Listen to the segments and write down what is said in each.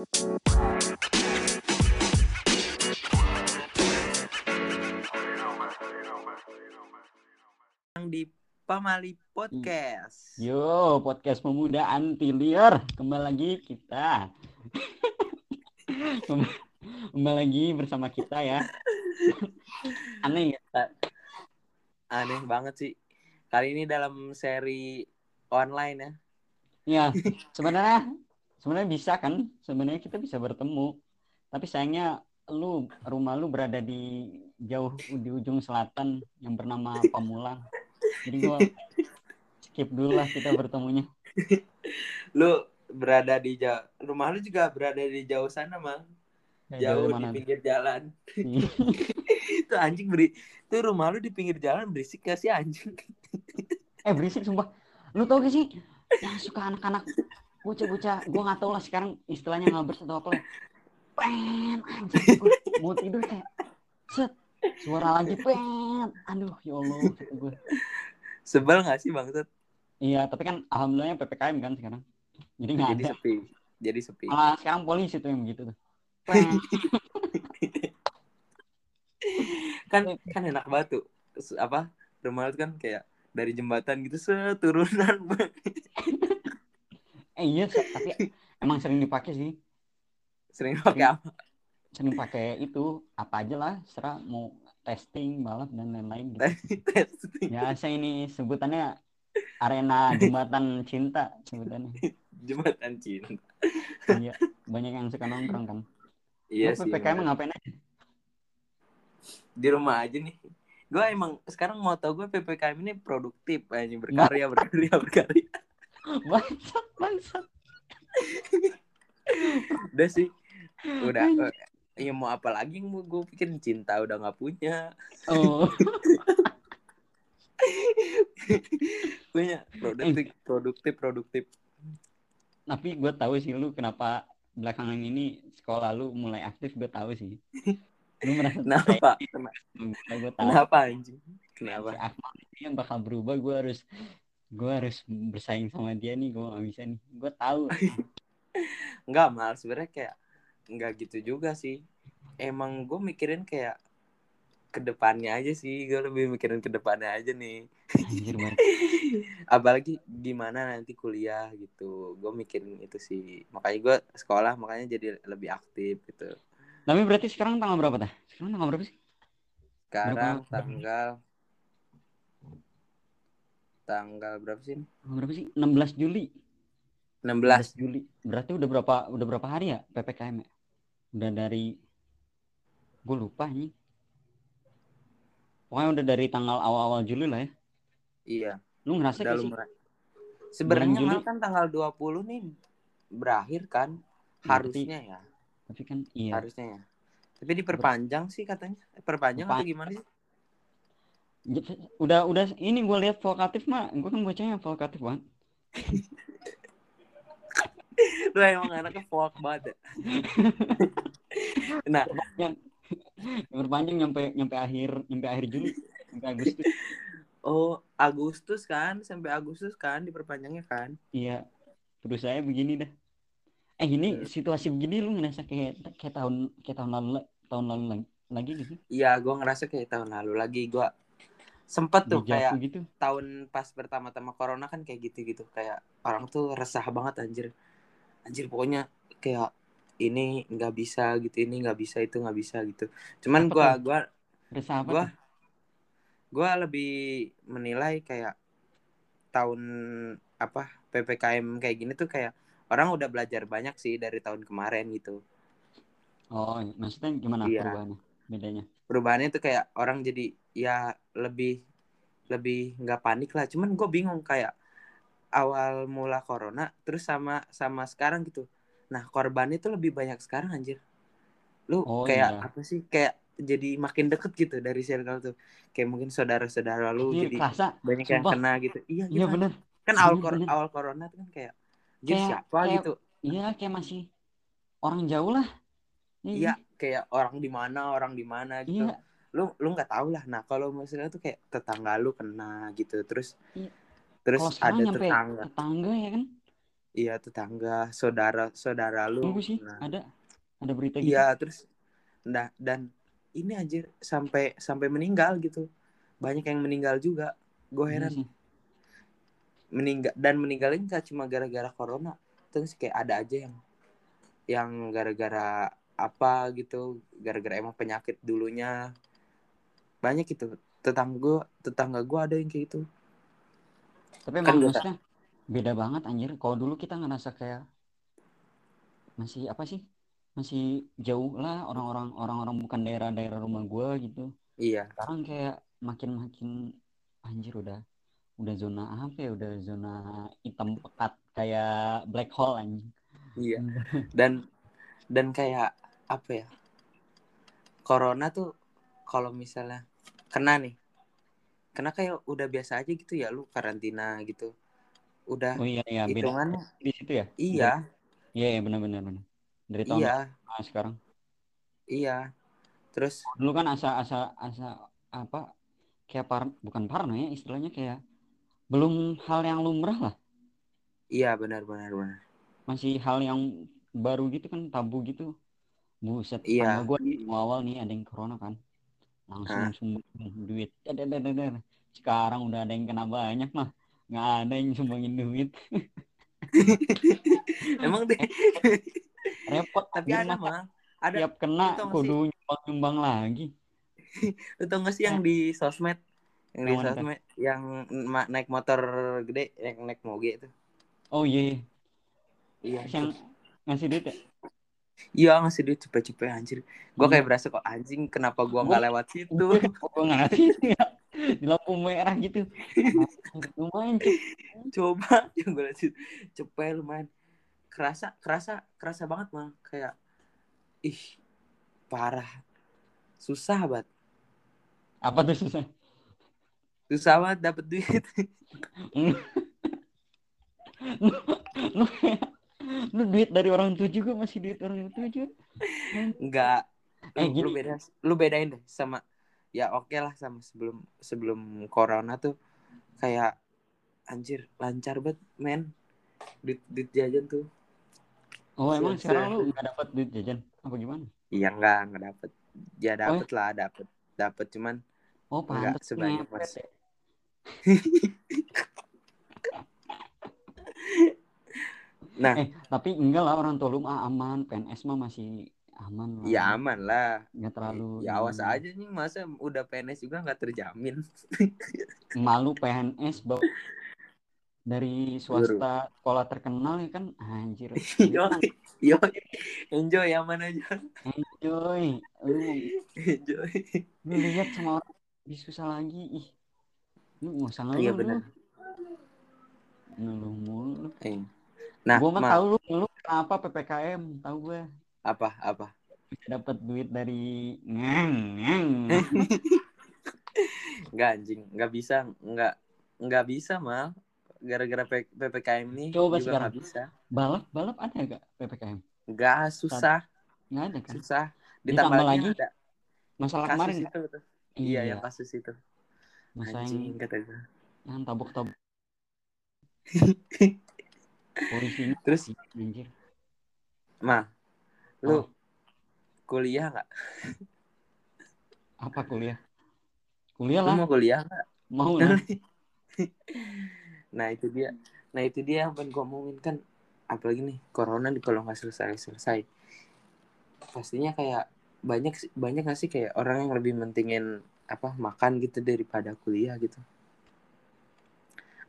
Yang di Pamali Podcast. Yo, podcast pemuda anti liar. Kembali lagi kita. Kembali lagi bersama kita ya. Aneh ya. Aneh banget sih. Kali ini dalam seri online ya. Ya, sebenarnya sebenarnya bisa kan? Sebenarnya kita bisa bertemu. Tapi sayangnya lu rumah lu berada di jauh di ujung selatan yang bernama Pamulang. Jadi gua skip dulu lah kita bertemunya. Lu berada di jauh, rumah lu juga berada di jauh sana, Mang. Ya, Jauh di mana? pinggir jalan. itu anjing beri itu rumah lu di pinggir jalan berisik gak sih anjing? eh berisik sumpah. Lu tau gak sih yang suka anak-anak bocah-bocah gue nggak tahu lah sekarang istilahnya ngabers atau apa pen anjing. Gue mau tidur kayak set. Suara lagi pen. Aduh ya allah gue Sebel gak sih, Bang? iya tapi kan alhamdulillah ppkm kan sekarang. Jadi nggak Jadi ada. sepi. Jadi sepi. malah sekarang polisi tuh yang begitu tuh. Kan kan enak banget tuh. S- apa rumah lu kan kayak dari jembatan gitu seturunan eh iya tapi emang sering dipakai sih. Sering pakai apa? sering pakai itu apa aja lah serah mau testing balap dan lain-lain gitu. testing. Ya saya ini sebutannya arena jembatan cinta sebutannya. Jembatan cinta. Iya, banyak yang suka nongkrong kan. iya Lu sih PPKM ngapain aja? di rumah aja nih. Gue emang sekarang mau tau gue ppkm ini produktif aja berkarya berkarya berkarya Bangsat, bangsat. udah sih. Udah eh, ya mau apa lagi yang mau gue pikirin? Cinta udah nggak punya. Oh, punya. Produktif produktif produktif. Tapi gue tahu sih lu kenapa belakangan ini sekolah lu mulai aktif gue tahu sih. Lu merasa kenapa? gue tahu. kenapa anjing? Kenapa? Si Akmal ini yang bakal berubah gue harus gue harus bersaing sama dia nih gue gak bisa nih. Gue tahu. Enggak mal. Sebenarnya kayak enggak gitu juga sih. Emang gue mikirin kayak ke depannya aja sih. Gue lebih mikirin ke depannya aja nih. Anjir apalagi gimana nanti kuliah gitu. Gue mikirin itu sih. Makanya gue sekolah makanya jadi lebih aktif gitu. Tapi berarti sekarang tanggal berapa dah sekarang tanggal berapa sih? Sekarang Berapa? tanggal tanggal berapa sih Tanggal berapa sih? 16 Juli. 16 16 Juli. Berarti udah berapa udah berapa hari ya ppkm ya? Udah dari gue lupa nih pokoknya udah dari tanggal awal-awal Juli lah ya. Iya. Lu ngerasa udah gak sih? sebenarnya kan tanggal 20 nih berakhir kan? Berarti- harusnya ya. Tapi kan iya. Harusnya ya. Tapi diperpanjang sih katanya. Eh, perpanjang atau Perpan- gimana sih udah udah ini gue lihat vokatif mah gue kan bacanya vokatif banget. Lu emang anaknya folk banget ya? Nah yang yang berpanjang nyampe nyampe akhir nyampe akhir Juli sampai Agustus. Oh Agustus kan sampai Agustus kan diperpanjangnya kan? Iya. Terus saya begini dah. Eh ini Iya. situasi begini lu ngerasa kayak kayak tahun kayak tahun lalu tahun lalu lagi lagi gitu iya gua ngerasa kayak tahun lalu lagi. Gua sempet tuh Deja kayak gitu tahun pas pertama-tama corona kan kayak gitu-gitu kayak orang tuh resah banget anjir anjir pokoknya kayak ini nggak bisa gitu ini nggak bisa itu nggak bisa gitu cuman Apa gua tuh? gua Resah apa gua tuh? gua lebih menilai kayak tahun apa ppkm kayak gini tuh kayak orang udah belajar banyak sih dari tahun kemarin gitu oh maksudnya gimana Iya. perubahannya bedanya perubahannya tuh kayak orang jadi ya lebih lebih nggak panik lah. Cuman gue bingung kayak awal mula corona terus sama sama sekarang gitu. Nah korbannya tuh lebih banyak sekarang anjir. Lu Oh, kayak iya. apa sih? Kayak jadi makin deket gitu dari circle tuh. Kayak mungkin saudara-saudara lu jadi kerasa banyak yang sumpah. kena gitu. Iya iya kan. bener. Kan awal Bener, kor- bener. awal corona tuh kan kayak siapa? kayak- gitu. iya kayak masih orang jauh lah. Iya kayak orang di mana orang di mana gitu. Iya lu lu nggak tahu lah. Nah kalau misalnya tuh kayak tetangga lu kena gitu terus Iya. terus ada tetangga. tetangga ya kan? Iya tetangga saudara saudara lu. Tunggu sih, nah, ada ada berita gitu. iya terus nah dan ini anjir sampai sampai meninggal gitu. Banyak yang meninggal juga. Gue Iya heran. sih. meninggal dan meninggalnya nggak cuma gara-gara corona. Terus kayak ada aja yang yang gara-gara apa gitu gara-gara emang penyakit dulunya banyak gitu tetangga gue tetangga gue ada yang kayak gitu Tapi Kan maksudnya beda banget anjir. Kalau dulu kita ngerasa kayak masih apa sih? Masih jauh lah orang-orang orang-orang bukan daerah-daerah rumah gua gitu. iya Sekarang kayak makin-makin anjir udah udah zona apa ya? Udah zona hitam pekat kayak black hole anjing. iya dan dan kayak apa ya corona tuh kalau misalnya kena nih kena kayak udah biasa aja gitu ya lu karantina gitu udah Oh iya iya hitungannya di situ ya? iya Iya iya benar-benar benar. Dari tahun iya lama sekarang. iya terus Dulu kan asa asa asa apa kayak par bukan parno ya istilahnya kayak belum hal yang lumrah lah. iya benar benar masih hal yang baru gitu kan tabu gitu buset Iya. gue mau awal nih ada yang corona kan langsung sumbang duit. Dadar. sekarang udah ada yang kena banyak mah. Nggak ada yang sumbangin duit. Emang deh repot tapi ada mah. Ada. Tiap kena kudu nyumbang nyumbang lagi. Lu tau gak sih yang di sosmed? Yang di sosmed yang naik motor gede yang naik moge itu. Oh iya iya. Terus yang ngasih duit ya iya ngasih duit cepet-cepet anjir. Gua kayak berasa kok anjing kenapa gua nggak lewat situ? Gue ngasih ya di lampu merah gitu. Lumayan coba yang gue lihat cepet lumayan. Kerasa kerasa kerasa banget mah. Kayak ih parah. Susah banget. Apa tuh susah? Susah banget dapet duit. Lu lu duit dari orang tua juga masih duit orang tua juga. Enggak. Eh, Lu, lu beda lu bedain deh sama ya oke lah sama sebelum sebelum corona tuh. Kayak anjir lancar banget men. Duit, duit jajan tuh. Oh emang Se- sekarang se- lu nggak dapat duit jajan? Apa gimana? Iya enggak enggak dapet. Ya dapet Oh, lah dapet. Dapet cuman oh Nggak pantes sebanyak mas. ya. Nah. Eh tapi enggak lah orang tua lu mah aman PNS mah masih aman lah. Ya aman lah. Nggak terlalu ya awas aja nih masa udah PNS juga nggak terjamin. Malu PNS bawa dari swasta sekolah terkenal ya kan? Anjir. Yo yo enjoy aman aja. Enjoy. Lu enjoy. lu lihat sama orang lebih susah lagi. Ih lu nggak usah ngeluh iya benar ngeluh mulu. Eh. Nah gua mah Ma, tahu lu lu kenapa ppkm tahu gue apa apa? Dapat duit dari ngeng ngeng. Nggak anjing. Nggak bisa nggak nggak bisa mal. Gara-gara ppkm ini Coba juga sekarang. bisa. Balap balap ada gak ppkm nggak susah. Nggak ada kan susah. Ditambah ditambah lagi? ada. Masalah kasus kemarin itu tuh. iya yang kasus itu. Masa anjing yang kata gue yang tabuk tabuk polisi terus? anjir mal lu Oh. kuliah nggak? Apa kuliah? Kuliah lu lah. mau kuliah nggak? Mau lah. Nah itu dia. Nah itu dia yang pengen gue omongin kan. Apalagi nih corona nih kalau nggak selesai selesai pastinya kayak banyak banyak gak sih kayak orang yang lebih mentingin apa makan gitu daripada kuliah gitu?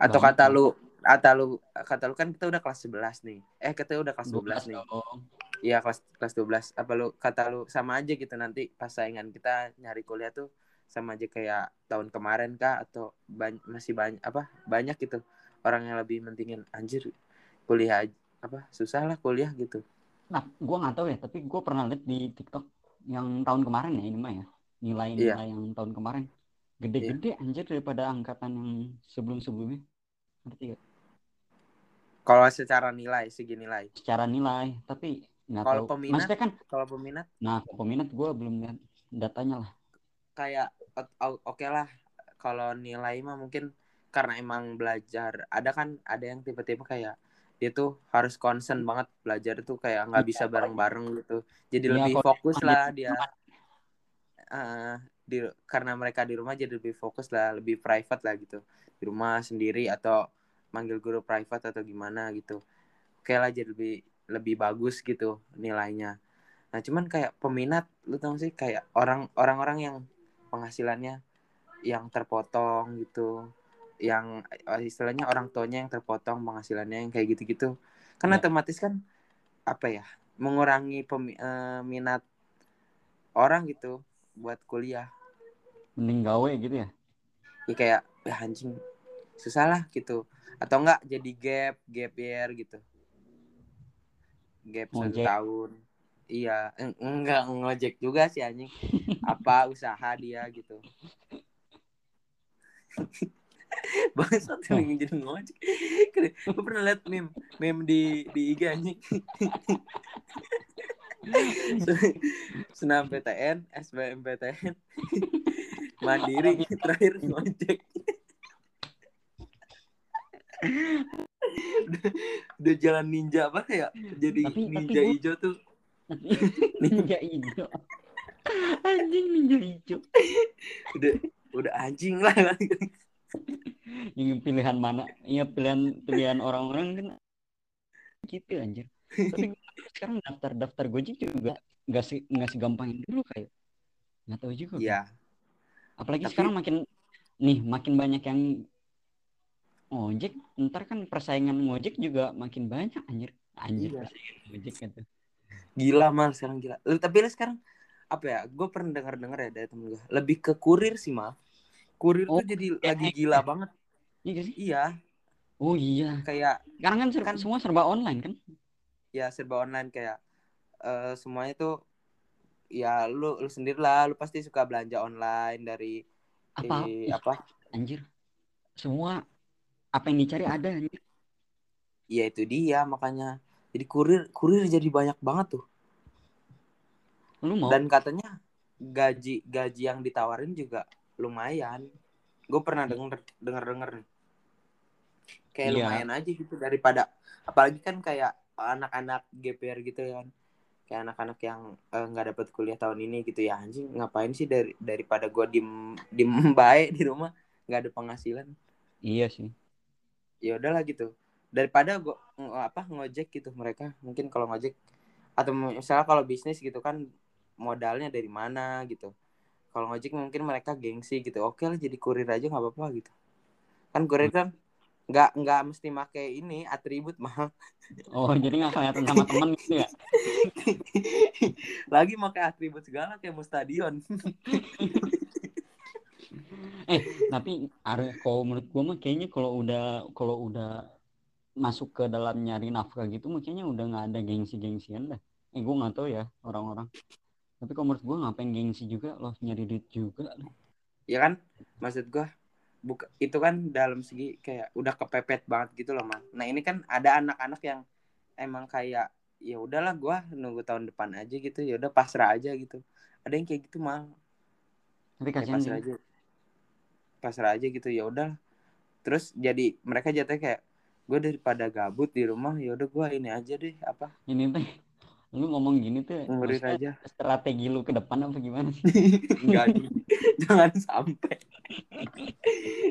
Atau Banyak kata lu kata lu kata lu kan kita udah kelas 11 nih. Eh kita udah kelas 12 nih. dong. Iya kelas kelas 12 apa lu kata lu sama aja gitu nanti pas saingan kita nyari kuliah tuh sama aja kayak tahun kemarin kah atau ban- masih banyak apa banyak gitu orang yang lebih mentingin anjir kuliah apa susah lah kuliah gitu. Nah gua nggak tahu ya tapi gua pernah lihat di tiktok yang tahun kemarin ya ini mah ya nilai-nilai yang tahun kemarin. Gede-gede anjir daripada angkatan yang sebelum-sebelumnya. Ngerti gak? Kalau secara nilai segi nilai. Secara nilai tapi nggak Kalau tahu. peminat? maksudnya kan kalau peminat? Nah kalau peminat gue belum lihat datanya lah. Kayak oke lah kalau nilai mah mungkin karena emang belajar. Ada kan ada yang tipe-tipe kayak dia tuh harus concern banget belajar tuh kayak nggak Iya, bisa bareng-bareng gitu. Jadi Iya, lebih fokus lah gitu, dia. Eh, di karena mereka di rumah jadi lebih fokus lah lebih private lah gitu. Di rumah sendiri atau manggil guru private atau gimana gitu. Oke lah jadi lebih lebih bagus gitu nilainya. Nah cuman kayak peminat lu tau sih kayak orang orang-orang yang penghasilannya yang terpotong gitu yang eh, istilahnya orang tuanya yang terpotong penghasilannya yang kayak gitu-gitu. Kan Ya. otomatis kan apa ya mengurangi pemi- eh, orang gitu buat kuliah. Mending gawe gitu ya? Ya kayak ya anjing susah lah gitu. Atau enggak jadi gap gap year gitu. Gap satu tahun. Iya en- enggak ngojek juga sih anjing. Apa usaha dia gitu. Bangsat yang jadi ngojek. Gue pernah liat meme meme di di IG anjing? Senam PTN SBMPTN mandiri terakhir ngojek udah, udah jalan ninja apa ya jadi Tapi- tapi ninja gua- hijau tuh. Ninja hijau. Anjing ninja hijau. Udah udah anjing lah. Yang pilihan mana? Iya pilihan pilihan orang-orang kan. Gitu anjir. Tapi gua sekarang daftar daftar gojek juga nggak sih nggak segampang yang dulu kayak. Nggak tahu juga. Iya. apalagi Tapi- sekarang makin nih makin banyak yang ngojek ntar kan persaingan ngojek juga makin banyak anjir. Anjir Iya. persaingan ngojek gitu gila mal sekarang gila. Tapi lu sekarang apa ya gue pernah dengar dengar ya dari temen gue lebih ke kurir sih mal kurir Oh, tuh jadi ya, lagi eh. gila banget. Iya gak sih? Iya. Oh iya. Kayak sekarang kan, ser- Kan- semua serba online kan? Ya serba online kayak eh, semuanya tuh ya lu lu sendiri lah. Lu pasti suka belanja online dari apa? eh, ih, apa? anjir. Semua apa yang dicari ada ya itu dia makanya. Jadi kurir kurir jadi banyak banget tuh. Lu mau? Dan katanya gaji gaji yang ditawarin juga lumayan. Gue pernah denger denger denger nih. Kayak Iya. lumayan aja gitu daripada apalagi kan kayak anak-anak GPR gitu kan. Kayak anak-anak yang eh, nggak dapat kuliah tahun ini gitu ya. Anjing ngapain sih dari daripada gue dim dim baik di rumah? Nggak ada penghasilan. Iya sih ya udahlah gitu. Daripada gua ng- apa ngojek gitu mereka mungkin kalau ngojek atau misalnya kalau bisnis gitu kan modalnya dari mana gitu. Kalau ngojek mungkin mereka gengsi gitu oke lah jadi kurir aja nggak apa-apa gitu. Kan kurir kan nggak nggak mesti make ini atribut mahal oh jadi nggak kelihatan sama teman gitu ya? Lagi pakai atribut segala kayak mau stadion eh tapi are- kalau menurut gua mah kayaknya kalau udah kalau udah masuk ke dalam nyari nafkah gitu mah kayaknya udah nggak ada gengsi-gengsian dah. Eh gua nggak tahu ya orang-orang. Tapi kalau menurut gua ngapain gengsi juga loh nyari duit juga ya kan? Maksud gua buka itu kan dalam segi kayak udah kepepet banget gitu loh man. Nah ini kan ada anak-anak yang emang kayak ya udahlah gua nunggu tahun depan aja gitu ya udah pasrah aja gitu. Ada yang kayak gitu mal. Tapi kasihan pasrah sih. aja pasrah aja gitu ya udah. Terus jadi mereka jatuhnya kayak gue daripada gabut di rumah ya udah gua ini aja deh apa? Ini teh lu ngomong gini tuh ngurir aja. strategi lu ke depan apa gimana? Sih enggak jangan sampai.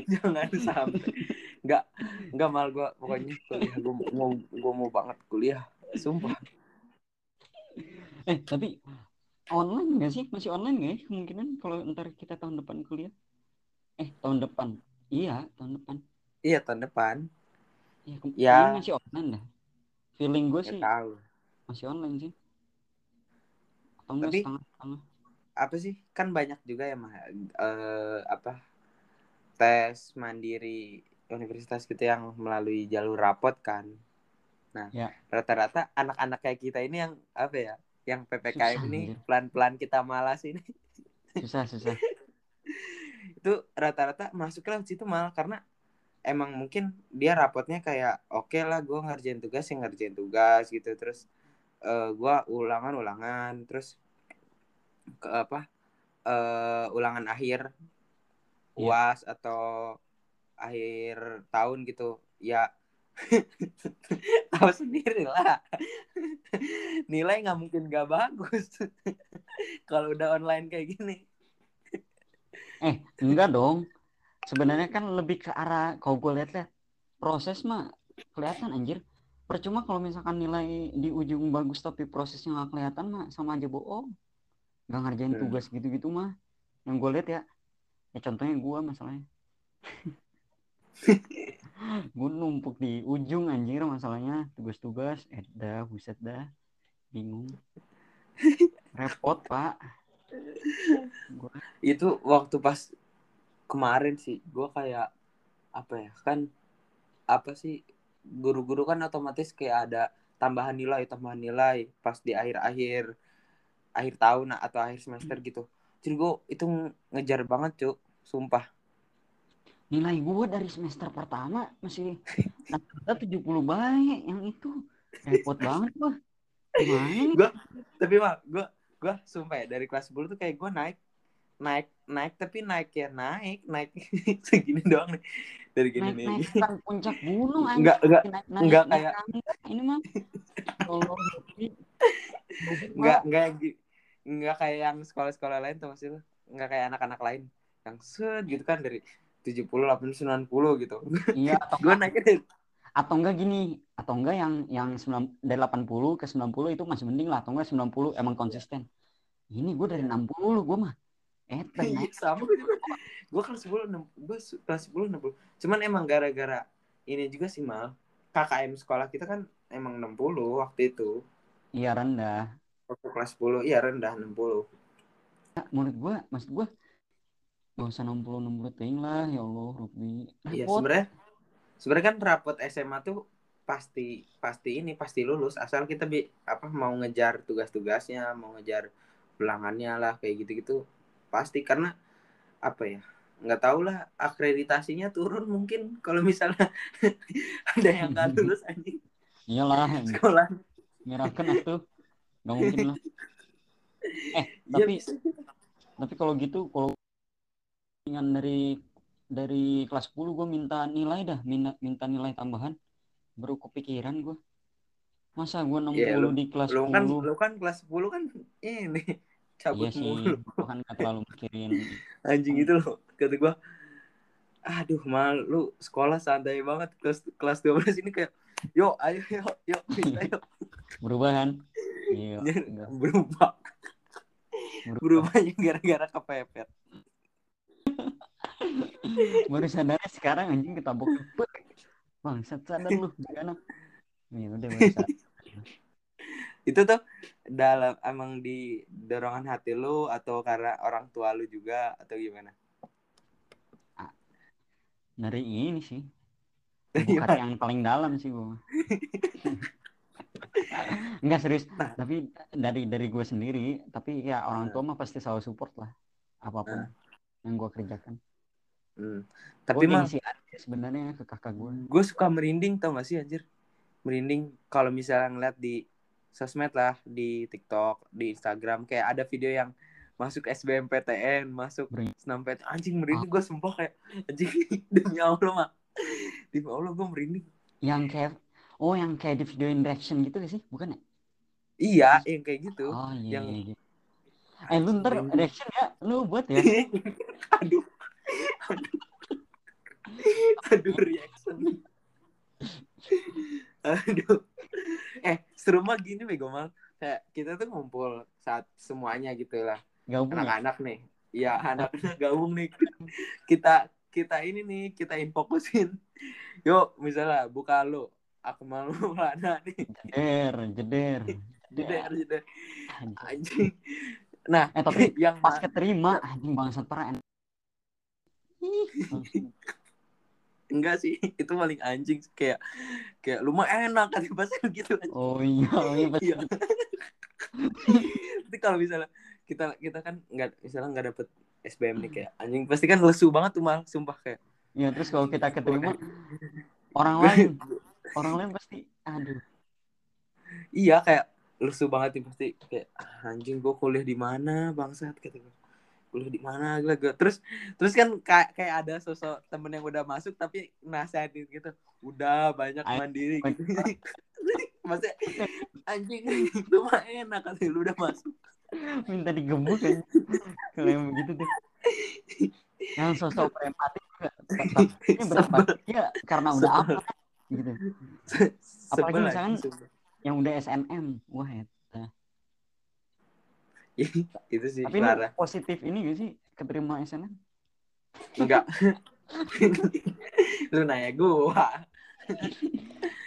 Jangan sampai. Enggak enggak mal gua pokoknya kuliah gua mau gua mau banget kuliah sumpah. Eh tapi online nggak sih? Masih online nggak ya? Kemungkinan kalau ntar kita tahun depan kuliah eh tahun depan. Iya tahun depan. Iya tahun depan. Ya, ke- Ya. masih online dah feeling gue sih tahu. masih online sih. Atau enggak Tapi- setengah setengah. apa sih? Kan banyak juga ya mah. Eh, apa? Tes mandiri universitas gitu yang melalui jalur rapot kan. Nah Ya. rata-rata anak-anak kayak kita ini yang apa ya? Yang ppkm Susah, ini pelan-pelan kita malas ini. Susah susah itu rata-rata masuk lewat situ malah karena emang mungkin dia rapotnya kayak oke lah gue ngerjain tugas yang ngerjain tugas gitu. Terus eh gue ulangan ulangan terus ke apa eh ulangan akhir uas atau akhir tahun gitu. Ya tahu sendiri lah. Nilai nggak mungkin gak bagus. Kalau udah online kayak gini eh enggak dong. Sebenarnya kan lebih ke arah kalau gue lihat lihat proses mah kelihatan anjir. Percuma kalau misalkan nilai di ujung bagus tapi prosesnya nggak kelihatan mah sama aja bohong. Nggak ngerjain Hmm. tugas gitu-gitu mah. Yang gue lihat ya ya contohnya gue masalahnya. Gue numpuk di ujung anjir masalahnya. Tugas-tugas eh dah buset dah. Bingung. Repot pak Gua- itu waktu pas kemarin sih gue kayak apa ya kan apa sih guru-guru kan otomatis kayak ada tambahan nilai tambahan nilai pas di akhir-akhir akhir tahun atau akhir semester gitu. Jadi gue itu ngejar banget cuk sumpah. Nilai gue dari semester pertama masih rata-rata 70 baik yang itu. Repot banget gua. Gimana nih? Tapi mah gue gue sumpah ya dari kelas 10 tuh kayak gue naik naik naik tapi naik ya naik naik segini doang nih. Dari gini naik nih. naik puncak gunung. Enggak, enggak, naik naik enggak naik kayak- ini mah enggak gi- enggak kayak yang sekolah-sekolah lain tuh maksud lu enggak kayak anak-anak lain. Yang set gitu kan dari 70 80 90 gitu. Iya gue naiknya dari atau enggak gini atau enggak yang yang 9, dari 80 ke 90 itu masih mending lah atau enggak 90 emang konsisten. Ini gue dari 60 gue mah eh Iya, sama gue juga. Gue kelas 10 enam- gue kelas 10 60 cuman emang gara-gara ini juga sih mal. KKM sekolah kita kan emang 60 waktu itu. Iya rendah. Waktu kelas 10 iya rendah 60 menurut gue maksud gue gak usah 60 60 ting lah ya Allah Ruby Iya sebenarnya sebenarnya kan rapot SMA tuh pasti pasti ini pasti lulus. Asal kita bi apa mau ngejar tugas-tugasnya mau ngejar ulangannya lah kayak gitu-gitu pasti. Karena apa ya nggak tahu lah akreditasinya turun mungkin kalau misalnya ada yang nggak lulus anjing. Iyalah. Sekolah. Nyerahkan atuh. Gak mungkin lah. Eh ya tapi bisa. tapi kalau gitu kalau dengan dari dari kelas 10 gue minta nilai dah minta, minta nilai tambahan. Baru kepikiran gue masa gue 60 Iya, lu- di kelas lu 10 kan lu kan kelas 10 kan ini cabut iya sih mulu. Gue kan gak terlalu mikirin. Anjing itu loh kata gua. Aduh mal lu sekolah santai banget kelas kelas 12 ini kayak yo ayo yo yo bisa yo. Berubah kan? Iya Berubah. berubahnya gara-gara kepepet baru sadarnya sekarang anjing ketabok cepet. Bang sadar lu gimana? Ya udah baru sadar. itu tuh dalam emang di dorongan hati lu atau karena orang tua lu juga atau gimana? Dari ini sih. Bukan yang paling dalam sih gue Enggak serius. Nah. tapi dari dari gue sendiri tapi ya orang tua mah pasti selalu support lah apa pun yang gue kerjakan Hmm. tapi Tapi mah sih sebenarnya ke kakak gue gue suka merinding tau gak sih anjir? Merinding kalau misalnya ngeliat di sosmed lah di TikTok di Instagram kayak ada video yang masuk SBMPTN masuk. SNMPTN anjing merinding gue sumpah kayak anjing demi Allah mah. Demi Allah gue merinding. Yang kayak oh yang kayak di video reaction gitu gak sih? Bukan ya? Iya yang kayak gitu. Oh iya, yang- iya, iya. eh lu ntar reaction ya lu buat ya. Aduh aduh aduh reaction. Aduh. Eh seru mah gini bego mal. Kayak kita tuh ngumpul saat semuanya gitu lah. Ya anak-anak nih. Iya anak-anak gabung nih. Kita kita ini nih kita infokusin yuk misalnya buka lu. Aku malu lana nih. Jeder jeder. Jeder jeder. Anjing. nah eh tapi yang pas keterima anjing bangsat parah. Enggak sih itu paling anjing kayak kayak lu mah enak kan pas gitu. Oh iya oh iya Iya. Tapi kalau misalnya kita kita kan nggak misalnya nggak dapet SBM nih kayak anjing pasti kan lesu banget tuh mal sumpah kayak. Iya terus kalau kita keterima orang lain orang lain pasti aduh. Iya kayak lesu banget nih pasti kayak "Ah, anjing gue kuliah di mana bangsat kata gue kuliah di mana gila gue terus terus kan kayak kayak ada sosok temen yang udah masuk tapi nasihatin gitu. Udah banyak mandiri gitu. Maksudnya anjing itu mah enak kan lu udah masuk. Minta digebuk kan kalau yang begitu tuh. Yang sosok prematik tapi berapa? Ya karena udah apa gitu. Apalagi misalkan- yang udah SNM wah ya. itu sih tapi lu parah positif ini gak sih keterima SNM enggak. Lu nanya gua.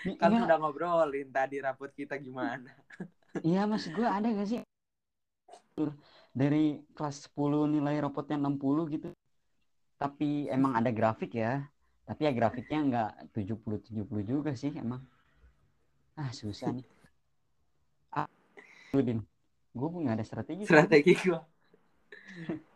Ini- kan enggak, udah ngobrolin tadi rapot kita gimana. Iya mas gue ada gak sih? Dari kelas 10 nilai rapotnya 60 gitu. Tapi emang ada grafik ya. Tapi ya grafiknya nggak 70 70 juga sih emang. Ah susah nih. Ah lu, din gue nggak ada strategi strategi gua.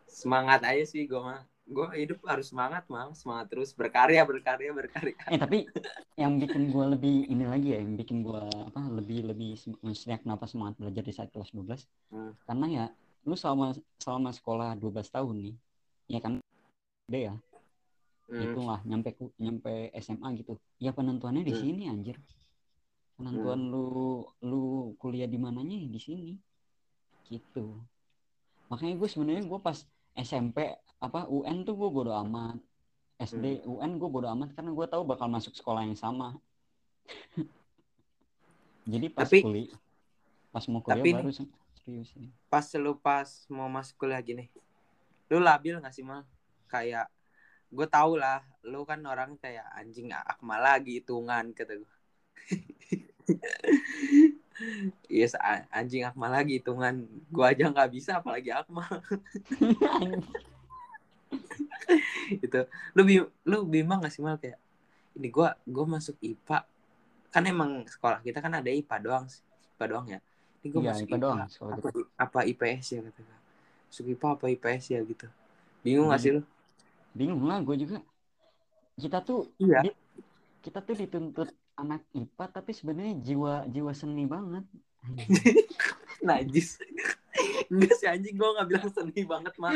Semangat aja sih gua mah. Gua hidup harus semangat mah semangat terus. Berkarya berkarya berkarya. Eh tapi yang bikin gue lebih ini lagi ya yang bikin gue apa lebih lebih maksudnya kenapa semangat belajar di saat kelas 12 Hmm. karena ya lu selama selama sekolah 12 tahun nih ya kan gede ya. Hmm. itulah nyampe nyampe SMA gitu. Ya penentuannya di Hmm. sini anjir. Penentuan lu lu kuliah di mananya ya di sini gitu. Makanya gue sebenarnya gue pas SMP apa UN tuh gue bodo amat. SD UN gue bodo amat karena gue tahu bakal masuk sekolah yang sama. Jadi pas Tapi- kuliah pas mau kuliah tapi baru se- serius ini. pas lu pas mau masuk kuliah gini lu labil gak sih mal? Kayak gue tau lah lu kan orang kayak anjing akmal lagi hitungan kata gue yes, anjing akmal lagi hitungan gue aja nggak bisa apalagi akmal. Itu lu lu bimbang gak sih mal kayak ini gue gue masuk IPA kan emang sekolah kita kan ada IPA doang sih. IPA doang ya. Ini gue Iya, masuk IPA doang sekolah apa, apa IPS ya kata masuk IPA apa IPS ya gitu. Bingung gak sih lu? Bingung lah gue juga. Kita tuh iya. Di- kita tuh dituntut anak IPA tapi sebenarnya jiwa jiwa seni banget. Najis. Enggak sih anjing gue nggak bilang seni banget mah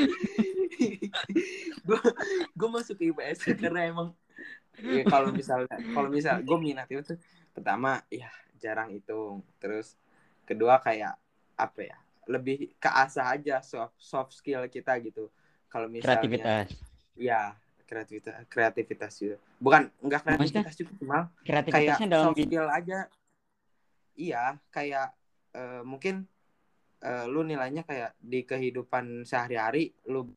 gue gue masuk ke IPS karena emang ya, kalau misalnya kalau misal gue minat itu tuh pertama ya jarang hitung. Terus kedua kayak apa ya lebih ke asah aja soft soft skill kita gitu. Kalau misalnya kreativitas. ya kreativitas kreativitas juga bukan enggak Maksudnya? kreativitas juga cuma kayak kreativitasnya dalam soft skill aja iya kayak eh, mungkin eh, lu nilainya kayak di kehidupan sehari-hari lu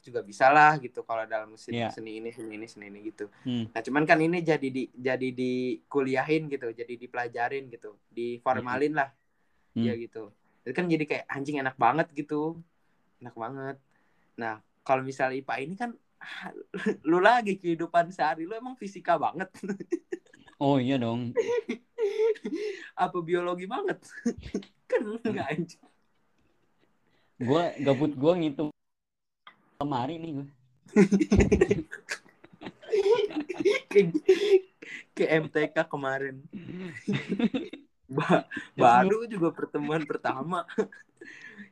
juga bisa lah gitu kalau dalam seni, Iya. seni ini seni ini seni ini gitu Hmm. nah cuman kan ini jadi di jadi dikuliahin gitu jadi dipelajarin gitu diformalin lah Hmm. ya gitu itu kan jadi kayak anjing enak banget gitu enak banget nah kalau misalnya IPA ini kan lu lagi kehidupan sehari lu emang fisika banget. Oh iya dong. Apa biologi banget? Kan enggak anjing gue gabut gue ngitung lemari nih gue ke, ke MTK kemarin. Ba baru juga pertemuan pertama.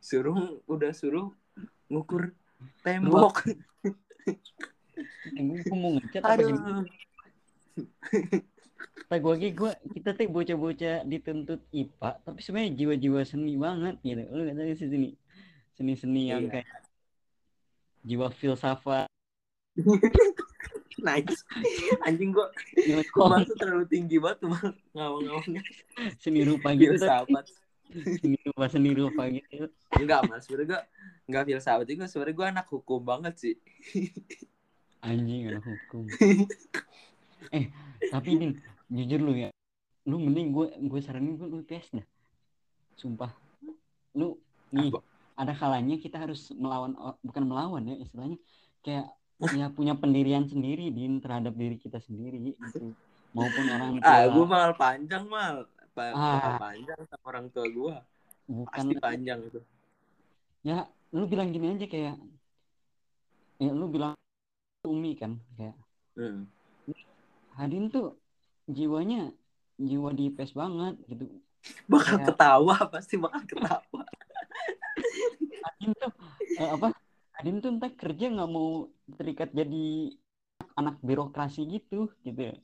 Suruh udah suruh ngukur tembok gue mau ngecat apa gimana? Kata gue lagi gue kita tuh bocah-bocah dituntut IPA tapi sebenarnya jiwa-jiwa seni banget gitu. Lu nggak tahu sih seni? Seni-seni yang Iya. kayak jiwa filsafat. Nice. Anjing gua jiwa masuk terlalu tinggi banget ngawang-ngawangnya seni rupa gitu tapi filsafat seni rupa seni rupa gitu enggak mas. Sebenernya gua enggak filsafat juga. Sebenernya gua anak hukum banget sih. Anjing anak hukum. Eh tapi din jujur lu ya. Lu mending gue gue saranin gue lu tes dah. Sumpah. Lu nih Apa? ada kalanya kita harus melawan bukan melawan ya istilahnya. Kayak ya punya pendirian sendiri din terhadap diri kita sendiri gitu. Maupun orang tua. ah gua mal panjang mal Pa- Ah. panjang sama orang tua gua bukan pasti panjang itu ya lu bilang gini aja kayak ya lu bilang Umi kan kayak hmm. Hadin tuh jiwanya jiwa di IPS banget gitu bakal Kayak- ketawa pasti bakal ketawa Hadin tuh eh, apa Adin tuh entah kerja nggak mau terikat jadi anak birokrasi gitu gitu ya.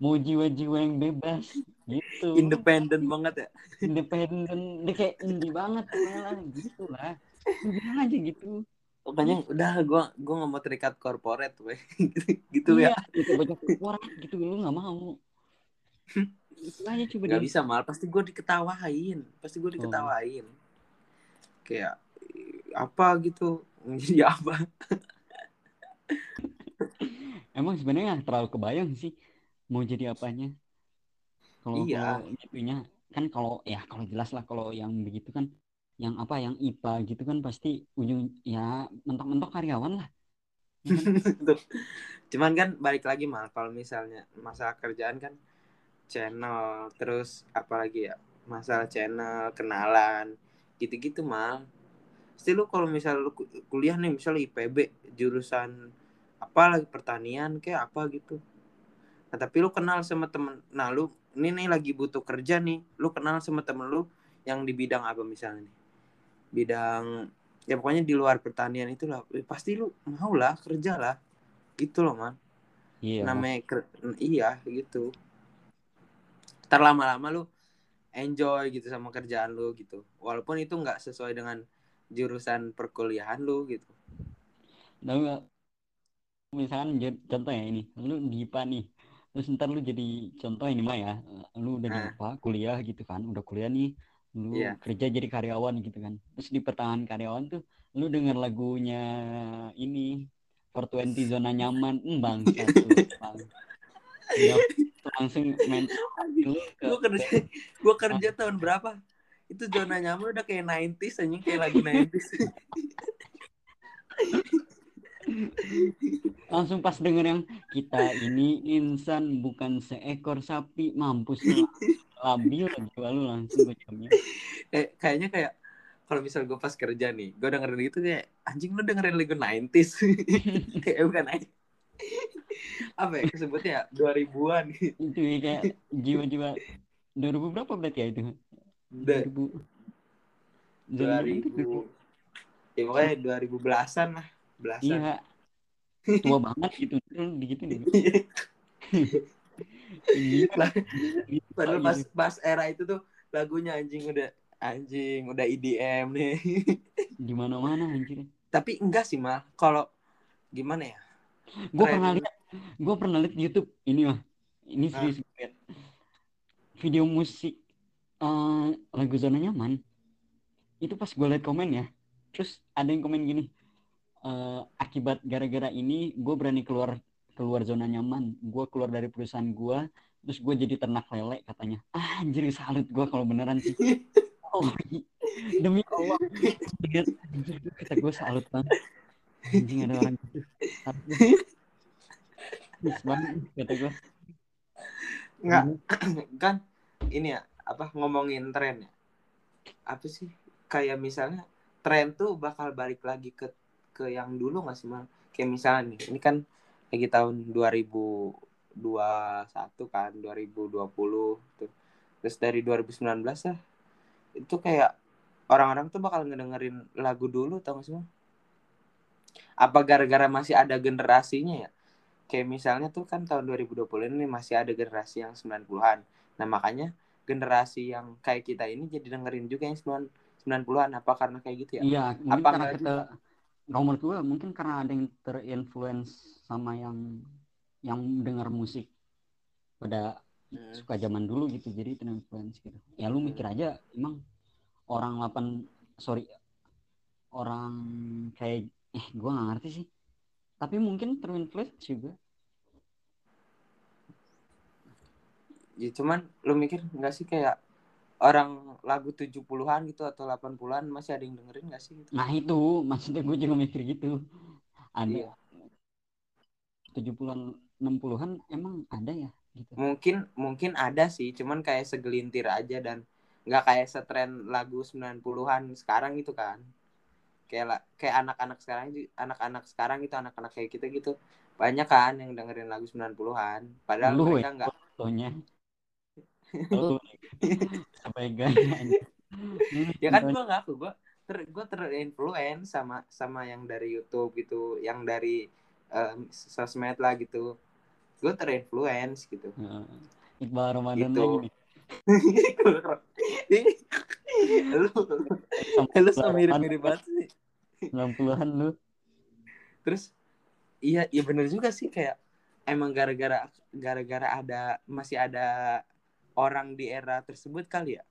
Mau jiwa-jiwa yang bebas gitu. Independen banget ya. Independen dia kayak indie banget lah gitu lah bilang aja gitu. Pokoknya udah gue gue nggak mau terikat korporat weh. Gitu iya, ya. gitu banyak orang gitu lu nggak mau. Aja coba nggak bisa mal. Pasti gue diketawain pasti gue diketawain. Kayak apa gitu jadi apa? Emang sebenarnya terlalu kebayang sih mau jadi apanya? Kalau Iya. gitunya kan kalau ya kalau jelas lah kalau yang begitu kan yang apa yang IPA gitu kan pasti ujung ya mentok-mentok karyawan lah. Ya kan? Cuman kan balik lagi mal kalau misalnya masalah kerjaan kan channel terus apalagi ya masalah channel kenalan gitu-gitu mal. Pasti lu kalau misal lu ku- kuliah nih misal IPB jurusan apa lagi pertanian kayak apa gitu nah tapi lu kenal sama temen nah lu ini nih lagi butuh kerja nih lu kenal sama temen lu yang di bidang apa misalnya nih? Bidang ya pokoknya di luar pertanian itulah Eh, pasti lu mau lah kerja lah gitu loh man. Iya. Namanya ker- iya gitu. Ntar lama-lama lu enjoy gitu sama kerjaan lu gitu. Walaupun itu nggak sesuai dengan jurusan perkuliahan lu gitu. Nggak? misalkan contoh ya ini lu di IPA nih terus ntar lu jadi contoh ini mah ya. Lu udah di Ah. IPA kuliah gitu kan udah kuliah nih lu Iya. kerja jadi karyawan gitu kan. Terus di pertengahan karyawan tuh lu denger lagunya ini 420 zona nyaman. Tuh bang Ya, langsung main lu ke gua kerja gua kerja tahun berapa? Itu zona nyaman udah kayak 90s anjing kayak lagu 90s langsung pas denger yang kita ini insan bukan seekor sapi mampus labil jiwa lu langsung gue jamnya eh, kayaknya kayak kalau misal gue pas kerja nih gue dengerin itu kayak anjing lu dengerin lagu 90s kayak bukan anjing. apa ya sebutnya 2000-an itu ya kayak jiwa-jiwa. 2000 berapa berarti ya itu? Da- 2000 Zona nyaman tuh 2000 ya pokoknya 2000 belasan lah belasan. Iya. Tua banget gitu. Lu gitu nih Lah, Gitu, padahal pas gitu. pas era itu tuh lagunya anjing udah anjing udah EDM nih. Di mana-mana anjir. Tapi enggak sih mal. Kalau gimana ya? Gue pernah lihat gue pernah lihat YouTube. Ini mah ini Ah. serius gue liat. video musik eh, lagu zona nyaman. Itu pas gue liat komen ya. Terus ada yang komen gini eh, akibat gara-gara ini gue berani keluar keluar zona nyaman. Gue keluar dari perusahaan gue terus gue jadi ternak lele katanya. Ah, anjir salut gue kalau beneran sih. Oh, demi Allah. Anjir kata gue salut banget. Anjing ada orang gitu. Banget kata gue enggak kan ini ya apa ngomongin tren ya. Apa sih? Kayak misalnya tren tuh bakal balik lagi ke ke yang dulu nggak sih mal kayak misalnya nih ini kan lagi tahun 2021 kan 2020 tuh. Terus dari 2019 lah itu kayak orang-orang tuh bakal ngedengerin lagu dulu tau gak sih Mal? apa gara-gara masih ada generasinya ya? Kayak misalnya tuh kan tahun 2020 ini masih ada generasi yang 90-an nah makanya generasi yang kayak kita ini jadi dengerin juga yang 90-an apa karena kayak gitu ya? Iya Apa karena kita kalau menurut gue mungkin karena ada yang terinfluence sama yang yang dengar musik pada Hmm. suka zaman dulu gitu jadi terinfluence gitu. Ya lu mikir aja emang orang 8 sorry orang kayak eh gua nggak ngerti sih. Tapi mungkin terinfluence juga. Ya cuman lu mikir nggak sih kayak orang lagu 70-an gitu atau 80-an masih ada yang dengerin nggak sih gitu? nah itu. Maksudnya gue juga mikir gitu. Ada Iya. 70-an 60-an emang ada ya gitu. Mungkin mungkin ada sih. Cuman kayak segelintir aja dan nggak kayak setren lagu 90-an sekarang gitu kan. Kayak kayak anak-anak sekarang anak-anak sekarang itu anak-anak kayak kita gitu. Banyak kan yang dengerin lagu 90-an padahal Lu, mereka nggak contohnya lu sampai gaya ya kan gua ngaku gua ter gue terinfluence sama sama yang dari YouTube gitu yang dari um, sosmed lah gitu. Gue terinfluence gitu. Nah, Iqbal Ramadan Gitu. lagi. Lu lu sama mirip-mirip banget sih. 90-an lu. terus iya iya bener juga sih kayak emang gara-gara gara-gara ada masih ada orang di era tersebut kali ya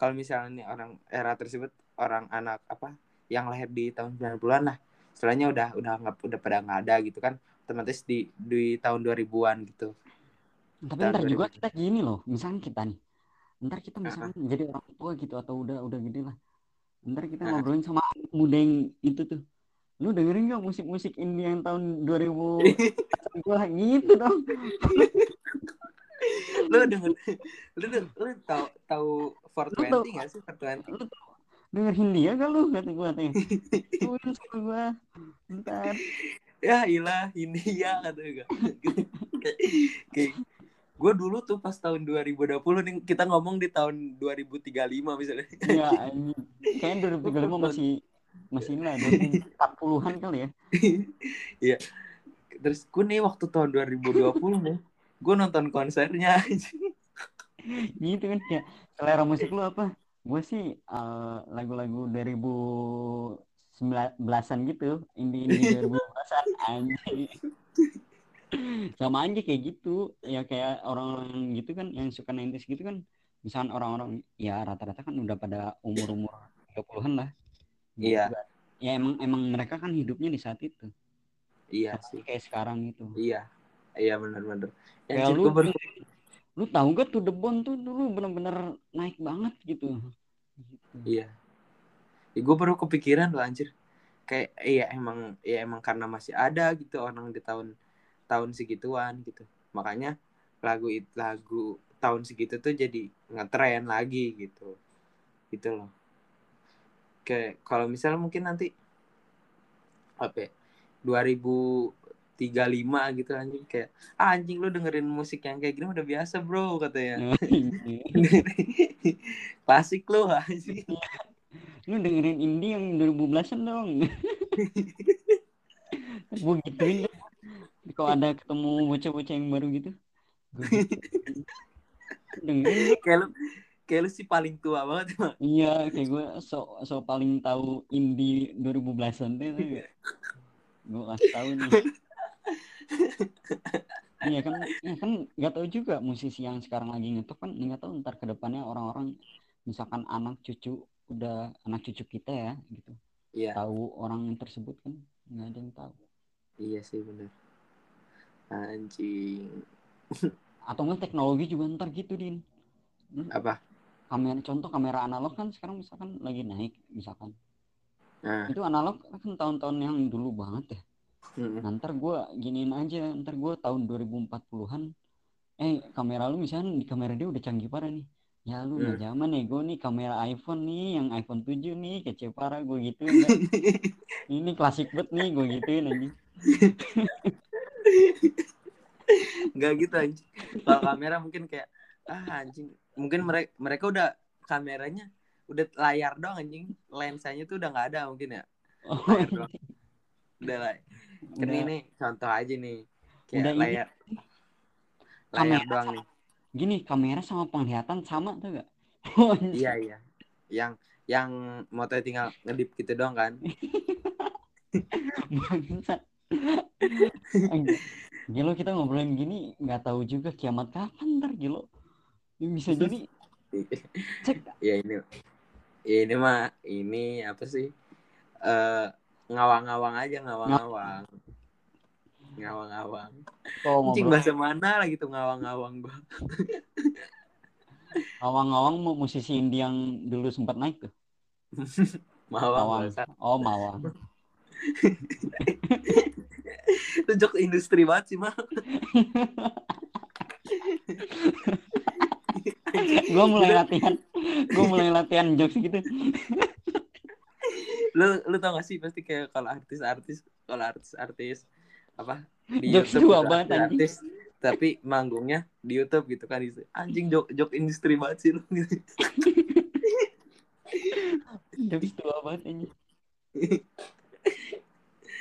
kalau misalnya nih orang era tersebut orang anak apa yang lahir di tahun 90-an lah istilahnya udah udah nggak udah pada nggak ada gitu kan otomatis di di tahun 2000-an gitu Tapi Tahun ntar juga 2000. kita gini loh, misalnya kita nih. Ntar kita misalnya jadi orang tua gitu atau udah udah gede lah. Ntar kita Heeh. ngobrolin sama muda yang itu tuh. Lu dengerin gak musik-musik indie yang tahun 2000 gua gitu dong. lu denger lu denger, lu tahu tahu Lu tahu- 420 nggak sih 420 Lu tuh denger Hindia gak lu kata gua tanya. Tuin sama gua. Ntar. ya ilah ini ya kata gue kayak gue dulu tuh pas tahun 2020 nih kita ngomong di tahun 2035 misalnya Ya, kayaknya 2035 masih masih ini lah 2040-an kali ya. terus gue nih waktu tahun 2020 nih gue nonton konsernya Gitu kan ya. Selera musik lu apa? Gue sih eh, lagu-lagu 2019-an gitu, indie-indie 2019-an anjing. Sama aja kayak gitu. Ya kayak orang-orang gitu kan yang suka 90s gitu kan. Misalkan orang-orang ya rata-rata kan udah pada umur-umur 30-an lah. Gitu Iya. Ya emang emang mereka kan hidupnya di saat itu. iya sih kayak sekarang itu. iya iya benar-benar Anjir, lu, baru lu tahu gak tuh The Bone tuh dulu bener-bener naik banget gitu. Gitu. iya. Ya, gue baru kepikiran loh anjir. Kayak iya emang ya emang karena masih ada gitu orang di tahun tahun segituan gitu. Makanya lagu it- lagu tahun segitu tuh jadi ngetren lagi gitu. Gitu loh. Kayak kalau misalnya mungkin nanti apa ya, 2035 gitu anjing kayak ah, anjing lu dengerin musik yang kayak gini udah biasa bro katanya klasik lu anjing lu dengerin indie yang 2010-an dong. gue gituin deh. Kalau ada ketemu bocah-bocah yang baru gitu. Gituin. dengerin deh. kayak lu kayak lu sih paling tua banget. Iya, kayak gue so, so paling tahu indie 2010-an tuh. Gue kasih tahu nih. Iya kan, ya kan nggak tahu juga musisi yang sekarang lagi ngetop kan nggak tahu ntar ke depannya orang-orang misalkan anak cucu udah anak cucu kita ya gitu. Iya. Tahu orang tersebut kan nggak ada yang tahu. Iya sih bener. Anjing. Atau enggak teknologi juga ntar gitu din. Hmm, apa? Kamera contoh kamera analog kan sekarang misalkan lagi naik misalkan. Nah. Itu analog kan tahun-tahun yang dulu banget ya mm, Nah, ntar gue giniin aja, ntar gue tahun 2040-an, eh kamera lu misalnya di kamera dia udah canggih parah nih. Ya lu nggak zaman nih, gue nih kamera iPhone nih, yang iPhone 7 nih, kece parah gue gituin. dah. Ini klasik banget nih, gue gituin aja. nggak gitu anjing kalau kamera mungkin kayak ah anjing mungkin mereka mereka udah kameranya udah layar doang anjing lensanya tuh udah nggak ada mungkin ya Oh, layar doang udah lah kan Udah. ini contoh aja nih kayak Udah ini. layar layar Kamera doang nih gini, kamera sama penglihatan sama tuh gak? iya iya yang yang motonya tinggal ngedip gitu doang kan Bangsat. Gilo kita ngobrolin gini nggak tahu juga kiamat kapan ntar Gilo. Bisa jadi cek ya ini ya ini mah ini apa sih eh ngawang-ngawang aja ngawang-ngawang ngawang-ngawang ngobrol bahasa mana lagi tuh ngawang-ngawang gua ngawang-ngawang mau musisi indie yang dulu sempat naik tuh. Mawang Mawang. Oh Mawang. itu jok industri banget sih mah gue mulai latihan, gue mulai latihan jokes gitu. Lu lu tau gak sih pasti kayak kalau artis-artis kalau artis-artis apa di Jokes YouTube tua gitu, banget, anjing. artis tapi manggungnya di YouTube gitu kan anjing jok jok industri banget sih lu gitu. jokes tua banget ini